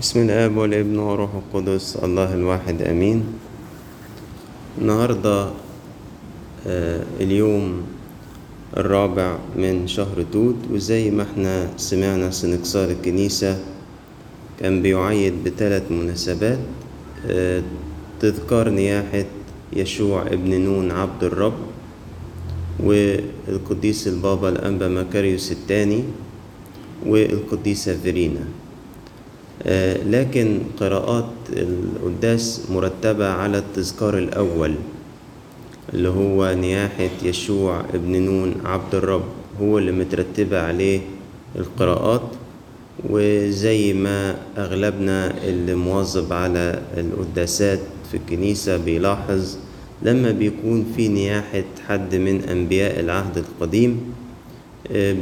بسم الآب والابن والروح القدس الله الواحد آمين. النهارده آه، اليوم الرابع من شهر توت وزي ما إحنا سمعنا سنكسار الكنيسة كان بيعيد بثلاث مناسبات آه، تذكار نياحة يشوع ابن نون عبد الرب والقديس البابا الأنبا مكاريوس الثاني والقديسة فيرينا. لكن قراءات القداس مرتبة على التذكار الأول اللي هو نياحة يشوع ابن نون عبد الرب هو اللي مترتبة عليه القراءات. وزي ما أغلبنا اللي مواظب على القداسات في الكنيسة بيلاحظ لما بيكون في نياحة حد من أنبياء العهد القديم آه،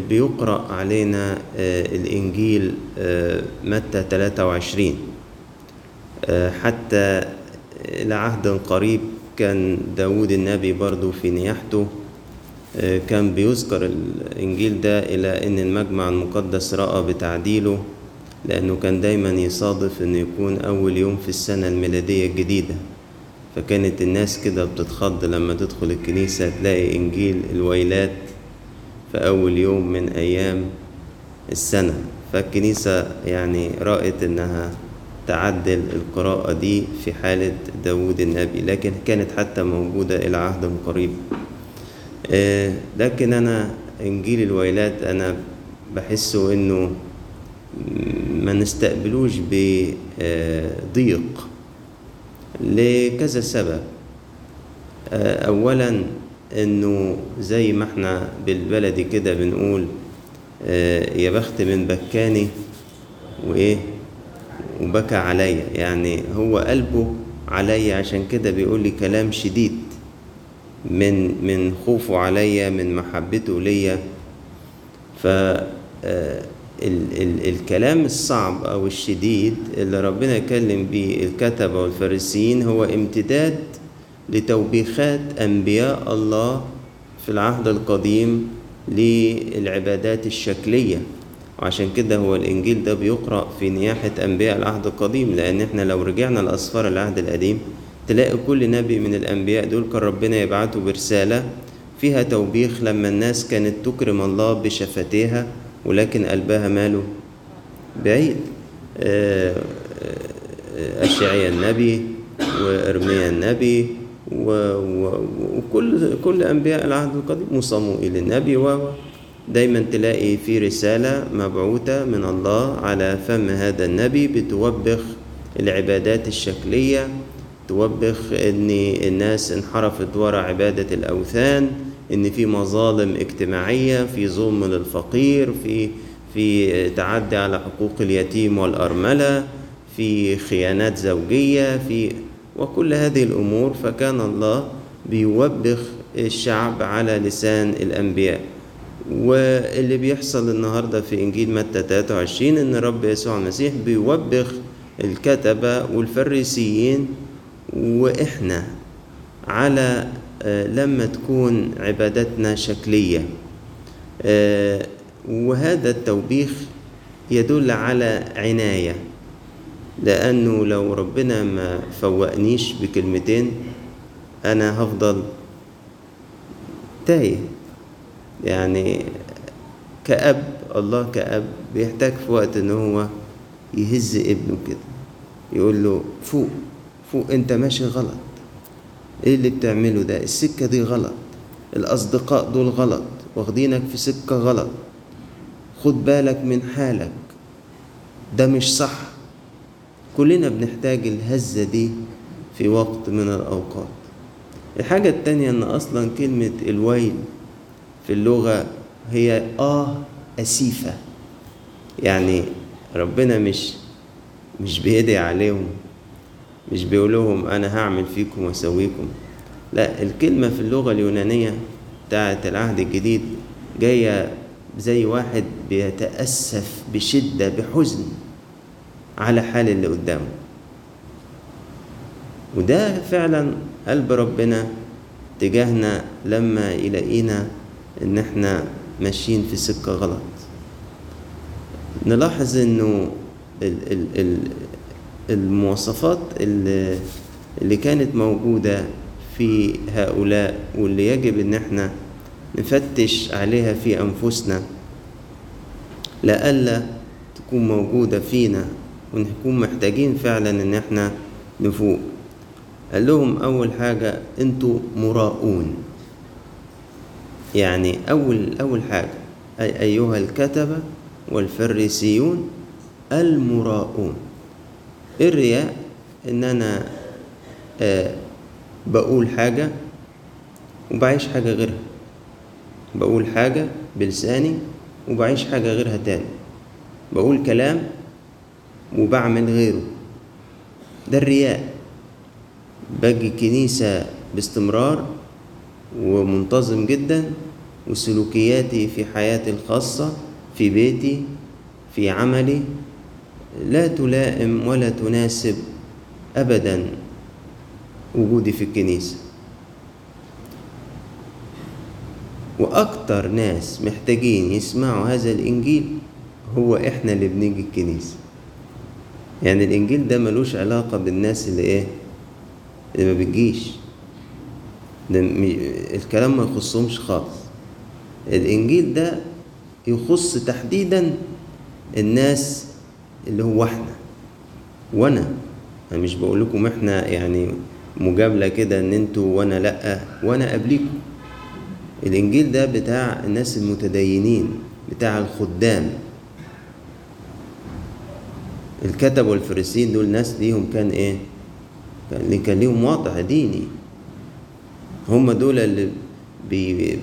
بيقرأ علينا آه، الإنجيل آه، متى 23 آه، حتى لعهد قريب كان داود النبي برضو في نياحته كان بيذكر الإنجيل ده إلى أن المجمع المقدس رأى بتعديله لأنه كان دايما يصادف أنه يكون أول يوم في السنة الميلادية الجديدة. فكانت الناس كده بتتخض لما تدخل الكنيسة تلاقي إنجيل الويلات في أول يوم من أيام السنة. فالكنيسة يعني رأت إنها تعدل القراءة دي في حالة داود النبي لكن كانت حتى موجودة إلى عهد قريب. آه، لكن أنا إنجيل الويلات أنا بحسه إنه ما نستقبلوش بضيق لكذا سبب. آه، أولا إنه زي ما إحنا بالبلدي كده بنقول آه، يا بخت من بكاني وإيه وبكى عليا. يعني هو قلبه عليا عشان كده بيقول لي كلام شديد من من خوفه عليا من محبته ليا. ف آه، ال ال الكلام الصعب أو الشديد اللي ربنا يكلم بيه الكتبة والفارسيين هو امتداد لتوبيخات أنبياء الله في العهد القديم للعبادات الشكلية. وعشان كده هو الإنجيل ده بيقرأ في نياحة أنبياء العهد القديم لأن إحنا لو رجعنا لأسفار العهد القديم تلاقي كل نبي من الأنبياء دول كان ربنا يبعته برسالة فيها توبيخ لما الناس كانت تكرم الله بشفتيها ولكن قلبها ماله بعيد. آه، آه، أشعيا النبي وإرميا النبي وكل كل أنبياء العهد القديم وصموئيل النبي و دايما تلاقي في رسالة مبعوثة من الله على فم هذا النبي بتوبخ العبادات الشكلية توبخ إن الناس انحرفت وراء عبادة الأوثان إن في مظالم اجتماعية في ظلم للفقير في في تعدي على حقوق اليتيم والأرملة في خيانات زوجية في وكل هذه الأمور فكان الله بيوبخ الشعب على لسان الأنبياء. واللي بيحصل النهاردة في إنجيل متى 23 إن رب يسوع المسيح بيوبخ الكتبة والفريسيين وإحنا على آه، لما تكون عبادتنا شكلية. آه، وهذا التوبيخ يدل على عناية. لأنه لو ربنا ما فوقنيش بكلمتين أنا هفضل تايه. يعني كأب الله كأب بيحتاج في وقت إن هو يهز ابنه كده. يقول له فوق فوق أنت ماشي غلط. إيه اللي بتعمله ده؟ السكة دي غلط. الأصدقاء دول غلط. واخدينك في سكة غلط. خد بالك من حالك. ده مش صح. كلنا بنحتاج الهزة دي في وقت من الأوقات. الحاجة التانية إن أصلا كلمة الويل في اللغة هي آه أسيفة. يعني ربنا مش مش بيدعي عليهم مش بيقول لهم أنا هعمل فيكم وأسويكم. لا الكلمة في اللغة اليونانية بتاعة العهد الجديد جاية زي واحد بيتأسف بشدة بحزن. على حال اللي قدامه. وده فعلا قلب ربنا تجاهنا لما يلاقينا إن إحنا ماشيين في سكة غلط. نلاحظ إنه ال- ال- ال- المواصفات اللي اللي كانت موجودة في هؤلاء واللي يجب إن إحنا نفتش عليها في أنفسنا لئلا تكون موجودة فينا ونكون محتاجين فعلا إن إحنا نفوق. قال لهم أول حاجة أنتوا مراؤون. يعني أول أول حاجة أي أيها الكتبة والفريسيون المراؤون. الرياء إن أنا آه بقول حاجة وبعيش حاجة غيرها. بقول حاجة بلساني وبعيش حاجة غيرها تاني. بقول كلام وبعمل غيره. ده الرياء. باجي الكنيسة باستمرار ومنتظم جدا وسلوكياتي في حياتي الخاصة في بيتي في عملي لا تلائم ولا تناسب أبدا وجودي في الكنيسة. وأكتر ناس محتاجين يسمعوا هذا الإنجيل هو إحنا اللي بنيجي الكنيسة. يعني الإنجيل ده ملوش علاقة بالناس اللي إيه؟ اللي ما بتجيش. ده الكلام ما يخصهمش خالص. الإنجيل ده يخص تحديدا الناس اللي هو إحنا. وأنا أنا مش بقول لكم إحنا يعني مجاملة كده إن أنتوا وأنا لأ وأنا قبليكم. الإنجيل ده بتاع الناس المتدينين بتاع الخدام. الكتب والفريسيين دول ناس ليهم كان إيه؟ كان كان ليهم وضع ديني. هم دول اللي بي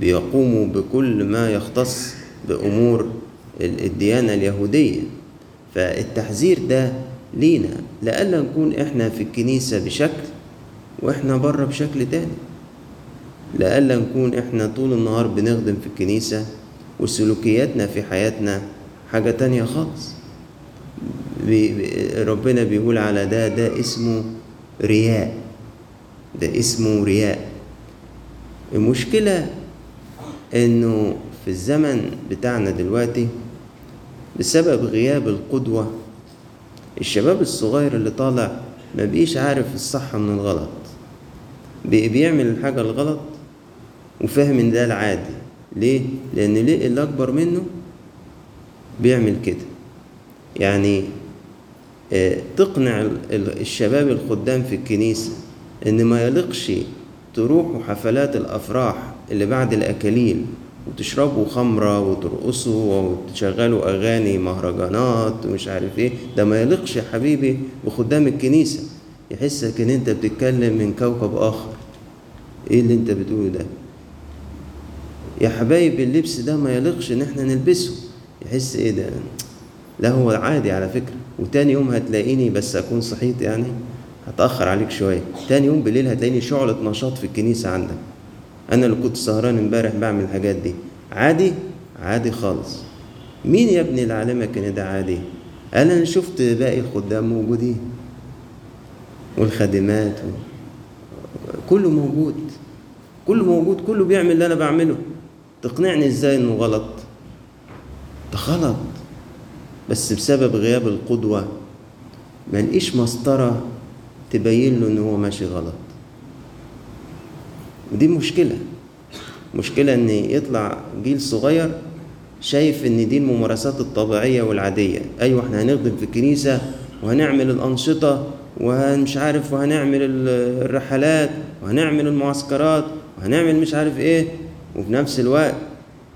بيقوموا بكل ما يختص بأمور ال- الديانة اليهودية. فالتحذير ده لينا لألا نكون إحنا في الكنيسة بشكل وإحنا بره بشكل تاني. لألا نكون إحنا طول النهار بنخدم في الكنيسة وسلوكياتنا في حياتنا حاجة تانية خالص. بي ربنا بيقول على ده ده اسمه رياء. ده اسمه رياء. المشكلة إنه في الزمن بتاعنا دلوقتي بسبب غياب القدوة الشباب الصغير اللي طالع ما بقيش عارف الصح من الغلط. بيعمل الحاجة الغلط وفاهم إن ده العادي. ليه؟ لأن ليه اللي أكبر منه بيعمل كده. يعني آه، تقنع ال- ال- الشباب الخدام في الكنيسة إن ما يليقش تروحوا حفلات الأفراح اللي بعد الأكاليل وتشربوا خمرة وترقصوا وتشغلوا أغاني مهرجانات ومش عارف إيه. ده ما يليقش يا حبيبي بخدام الكنيسة. يحسك إن أنت بتتكلم من كوكب آخر. إيه اللي أنت بتقوله ده؟ يا حبايب اللبس ده ما يليقش إن إحنا نلبسه. يحس إيه ده؟ لا هو عادي على فكرة. وتاني يوم هتلاقيني بس أكون صحيت يعني هتأخر عليك شوية. تاني يوم بالليل هتلاقيني شعلة نشاط في الكنيسة عندك. أنا اللي كنت سهران امبارح بعمل الحاجات دي. عادي؟ عادي خالص. مين يا ابني اللي علمك إن ده عادي؟ قال أنا شفت باقي الخدام موجودين. والخادمات و... كله موجود. كله موجود. كله بيعمل اللي أنا بعمله. تقنعني إزاي إنه غلط؟ ده غلط. بس بسبب غياب القدوة ما نلاقيش مسطرة تبين له إن هو ماشي غلط. ودي مشكلة. مشكلة إن يطلع جيل صغير شايف إن دي الممارسات الطبيعية والعادية. أيوة إحنا هنخدم في الكنيسة وهنعمل الأنشطة ومش عارف وهنعمل ال- الرحلات وهنعمل المعسكرات وهنعمل مش عارف إيه. وفي نفس الوقت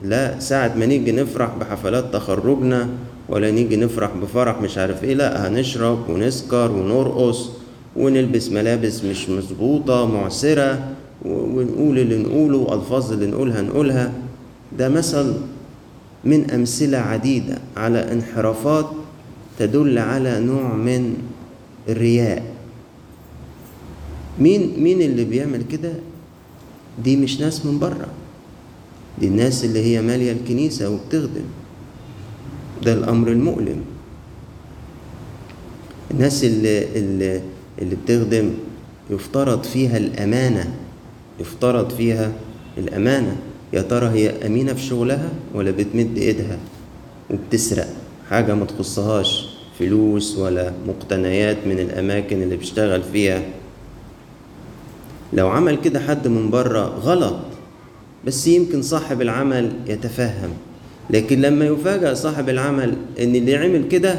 لا ساعة ما نيجي نفرح بحفلات تخرجنا ولا نيجي نفرح بفرح مش عارف إيه لا هنشرب ونسكر ونرقص ونلبس ملابس مش مظبوطة معسرة ونقول اللي نقوله والفاظ اللي نقولها نقولها. ده مثل من أمثلة عديدة على انحرافات تدل على نوع من الرياء. مين مين اللي بيعمل كده؟ دي مش ناس من بره. دي الناس اللي هي مالية الكنيسة وبتخدم. ده الأمر المؤلم. الناس اللي, اللي, اللي بتخدم يفترض فيها الأمانة يفترض فيها الأمانة. يا ترى هي أمينة في شغلها ولا بتمد إيدها وبتسرق؟ حاجة ما تخصهاش. فلوس ولا مقتنيات من الأماكن اللي بيشتغل فيها. لو عمل كده حد من بره غلط بس يمكن صاحب العمل يتفهم. لكن لما يفاجأ صاحب العمل إن اللي عمل كده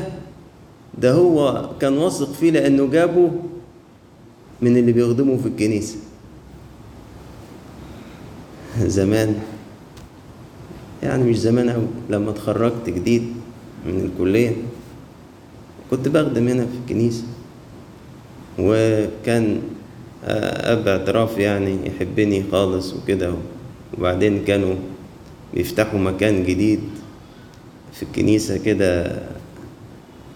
ده هو كان واثق فيه لأنه جابه من اللي بيخدمه في الكنيسة. زمان يعني مش زمان أوي لما اتخرجت جديد من الكلية كنت بخدم هنا في الكنيسة. وكان أب اعتراف يعني يحبني خالص وكده وبعدين كانوا بيفتحوا مكان جديد في الكنيسة كده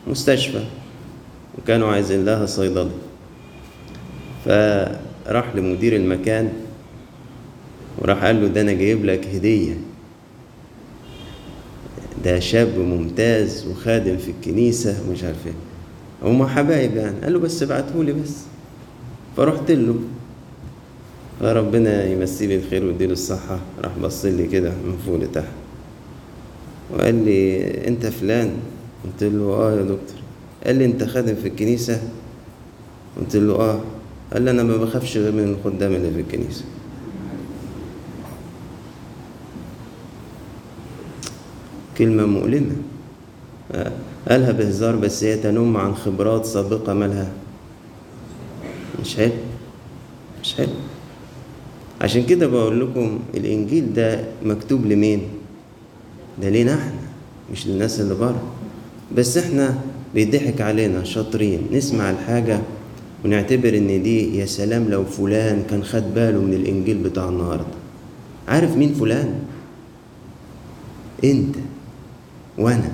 مستشفى وكانوا عايزين لها صيدلي فراح لمدير المكان وراح قال له ده أنا جايب لك هدية. ده شاب ممتاز وخادم في الكنيسة ومش عارف إيه. هما حبايب يعني. قال له بس ابعتهولي بس. فرحت له. فربنا يمسيه بالخير ويديله الصحة. راح بص لي كده من فوق لتحت. وقال لي أنت فلان؟ قلت له آه يا دكتور. قال لي أنت خادم في الكنيسة؟ قلت له آه. قال لي أنا ما بخافش غير من الخدام اللي في الكنيسة. كلمة مؤلمة. قالها بهزار بس هي تنم عن خبرات سابقة مالها. مش حلو. مش حلو. عشان كده بقول لكم الإنجيل ده مكتوب لمين؟ ده لينا إحنا مش للناس اللي بره. بس إحنا بيضحك علينا شاطرين نسمع الحاجة ونعتبر إن دي يا سلام لو فلان كان خد باله من الإنجيل بتاع النهاردة. عارف مين فلان؟ أنت وأنا.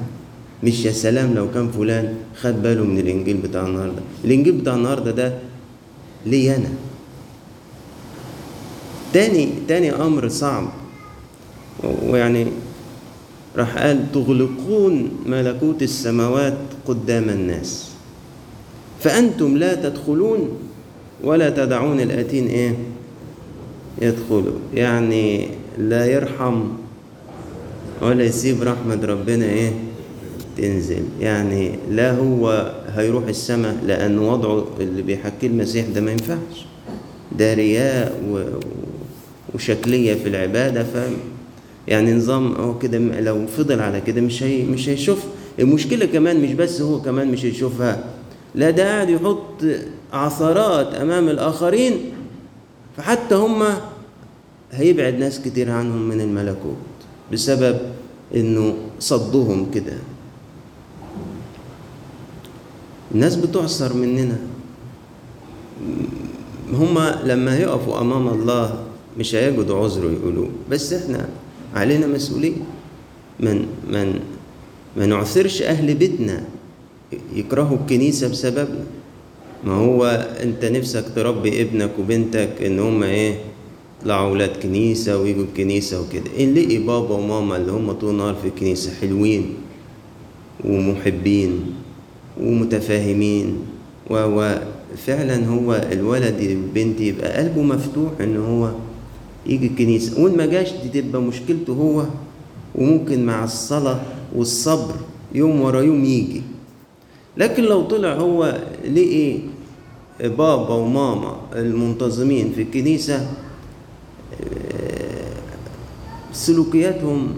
مش يا سلام لو كان فلان خد باله من الإنجيل بتاع النهارده. الإنجيل بتاع النهارده ده لي أنا. تاني تاني أمر صعب. ويعني راح قال تغلقون ملكوت السماوات قدام الناس. فأنتم لا تدخلون ولا تدعون الآتين إيه؟ يدخلوا. يعني لا يرحم ولا يسيب رحمة ربنا إيه؟ تنزل. يعني لا هو هيروح السماء لأن وضعه اللي بيحكيه المسيح ده ما ينفعش. ده رياء و... وشكلية في العبادة ف يعني نظام هو كده لو فضل على كده مش هي مش هيشوف. المشكلة كمان مش بس هو كمان مش هيشوفها. لا ده قاعد يحط عثرات أمام الآخرين فحتى هم هيبعد ناس كتير عنهم من الملكوت بسبب إنه صدهم كده. الناس بتعصر مننا. هما لما يقفوا أمام الله مش هيجدوا عذر يقولوه. بس إحنا علينا مسؤوليه من من ما نعثرش أهل بيتنا يكرهوا الكنيسة بسببنا. ما هو أنت نفسك تربي ابنك وبنتك إن هما إيه يطلعوا ولاد كنيسة ويجوا الكنيسة وكده. إن لقي بابا وماما اللي هم طول النهار في الكنيسة حلوين ومحبين ومتفاهمين. وفعلا هو الولد البنت يبقى قلبه مفتوح إن هو يجي الكنيسة. وإن ما جاش دي تبقى مشكلته هو وممكن مع الصلاة والصبر يوم ورا يوم يجي. لكن لو طلع هو لقي بابا وماما المنتظمين في الكنيسة سلوكياتهم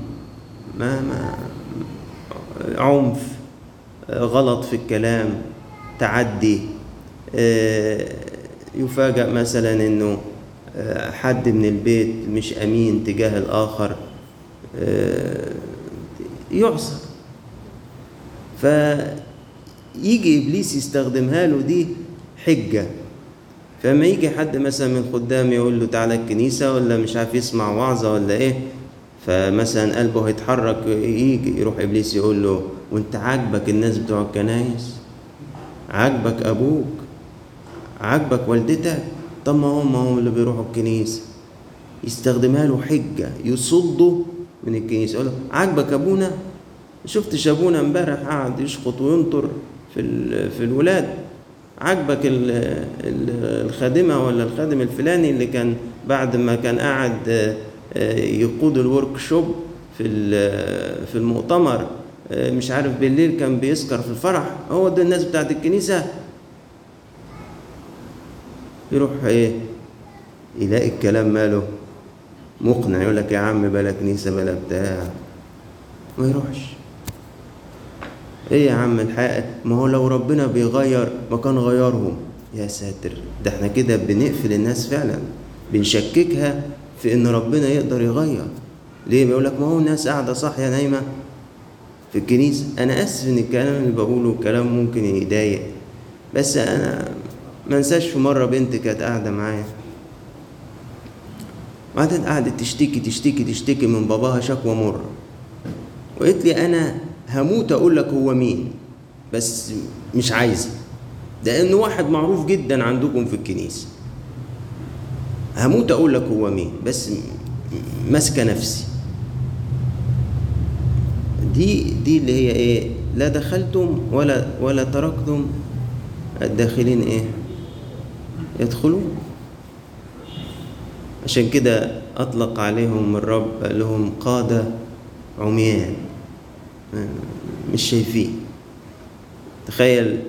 ما ما عنف غلط في الكلام تعدي يفاجأ مثلا إنه حد من البيت مش أمين تجاه الآخر يعصر. فيجي إبليس يستخدمها له دي حجة. فلما يجي حد مثلا من الخدام يقول له تعالى الكنيسة ولا مش عارف يسمع وعظة ولا إيه فمثلا قلبه هيتحرك يجي يروح إبليس يقول له وأنت عاجبك الناس بتوع الكنايس؟ عاجبك أبوك؟ عاجبك والدتك؟ طب ما هم هم اللي بيروحوا الكنيسة. يستخدمها له حجة يصده من الكنيسة. يقول له عاجبك أبونا؟ شفتش ابونا امبارح قاعد يشخط وينطر في في الولاد. عجبك الخادمة ولا الخادم الفلاني اللي كان بعد ما كان قاعد يقود الورك شوب في في المؤتمر آه، مش عارف بالليل كان بيسكر في الفرح. هو ده الناس بتاعت الكنيسة يروح إيه؟ يلاقي الكلام ماله مقنع يقول لك يا عم بلا كنيسة بلا بتاع. ما يروحش. إيه يا عم الحق؟ ما هو لو ربنا بيغير ما كان غيرهم يا ساتر ده إحنا كده بنقفل الناس فعلا. بنشككها في إن ربنا يقدر يغير. ليه؟ بيقول لك ما هو الناس قاعدة صاحية نايمة في الكنيسة. أنا آسف إن الكلام اللي بقوله كلام ممكن يضايق بس أنا ما انساش في مرة بنت كانت قاعدة معايا. وبعدين قعدت تشتكي تشتكي تشتكي من باباها شكوى مرة. وقالت لي أنا هموت أقول لك هو مين بس مش عايزة. ده انه واحد معروف جدا عندكم في الكنيسة. هموت أقول لك هو مين بس ماسكة نفسي. دي دي اللي هي إيه لا دخلتم ولا ولا تركتم الداخلين إيه؟ يدخلون عشان كده أطلق عليهم الرب قال لهم قاده عميان. مش شايفين. تخيل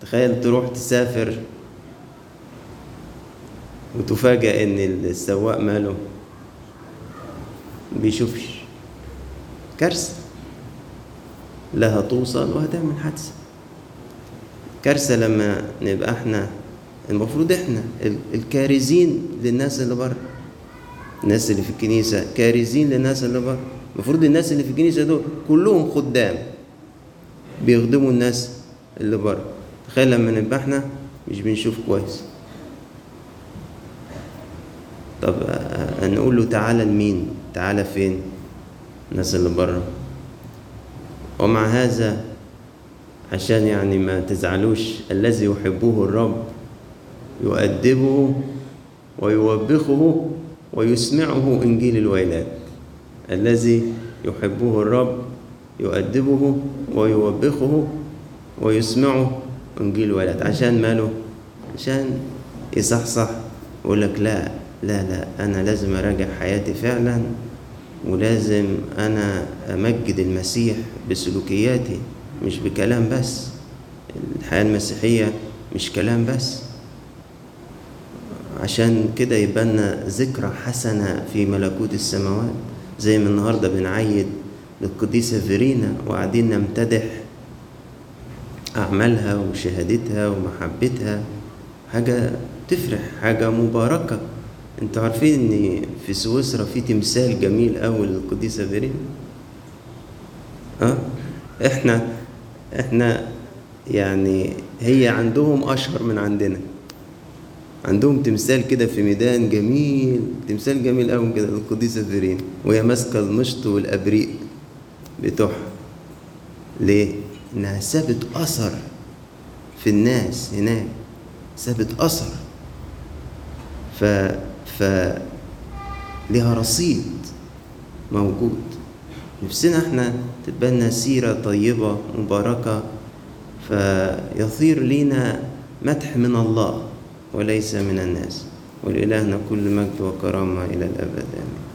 تخيل تروح تسافر وتفاجأ إن السواق ماله بيشوفش. كارثة. لا هتوصل وهتعمل حادثة. كارثة لما نبقى إحنا المفروض إحنا الكارزين للناس اللي بره. الناس اللي في الكنيسة كارزين للناس اللي بره. المفروض الناس اللي في الكنيسة دول كلهم خدام. بيخدموا الناس اللي بره. تخيل لما نبقى إحنا مش بنشوف كويس. طب نقول له تعالى لمين؟ تعالى فين؟ الناس اللي بره. ومع هذا عشان يعني ما تزعلوش الذي يحبه الرب يؤدبه ويوبخه ويسمعه إنجيل الويلات. الذي يحبه الرب يؤدبه ويوبخه ويسمعه إنجيل الويلات. عشان ماله؟ عشان يصحصح ويقول لك لا لا لا أنا لازم أراجع حياتي فعلا ولازم أنا أمجد المسيح بسلوكياتي مش بكلام بس. الحياة المسيحية مش كلام بس. عشان كده يبقى لنا ذكرى حسنة في ملكوت السماوات زي ما النهارده بنعيد للقديسة فيرينا وقاعدين نمتدح أعمالها وشهادتها ومحبتها. حاجة تفرح حاجة مباركة. أنتوا عارفين إن في سويسرا في تمثال جميل قوي للقديسة فيرينا؟ آه إحنا إحنا يعني هي عندهم أشهر من عندنا. عندهم تمثال كده في ميدان جميل تمثال جميل قوي كده للقديسه فيرينا وهي ماسكة المشط والأبريق. بتوعها ليه؟ إنها سابت أثر في الناس هناك. سابت أثر. ف ف لها رصيد موجود. نفسنا إحنا تبقى لنا سيرة طيبة مباركة فيصير لينا مدح من الله. وليس من الناس. ولإلهنا كل مجد وكرامة إلى الأبد. آمين.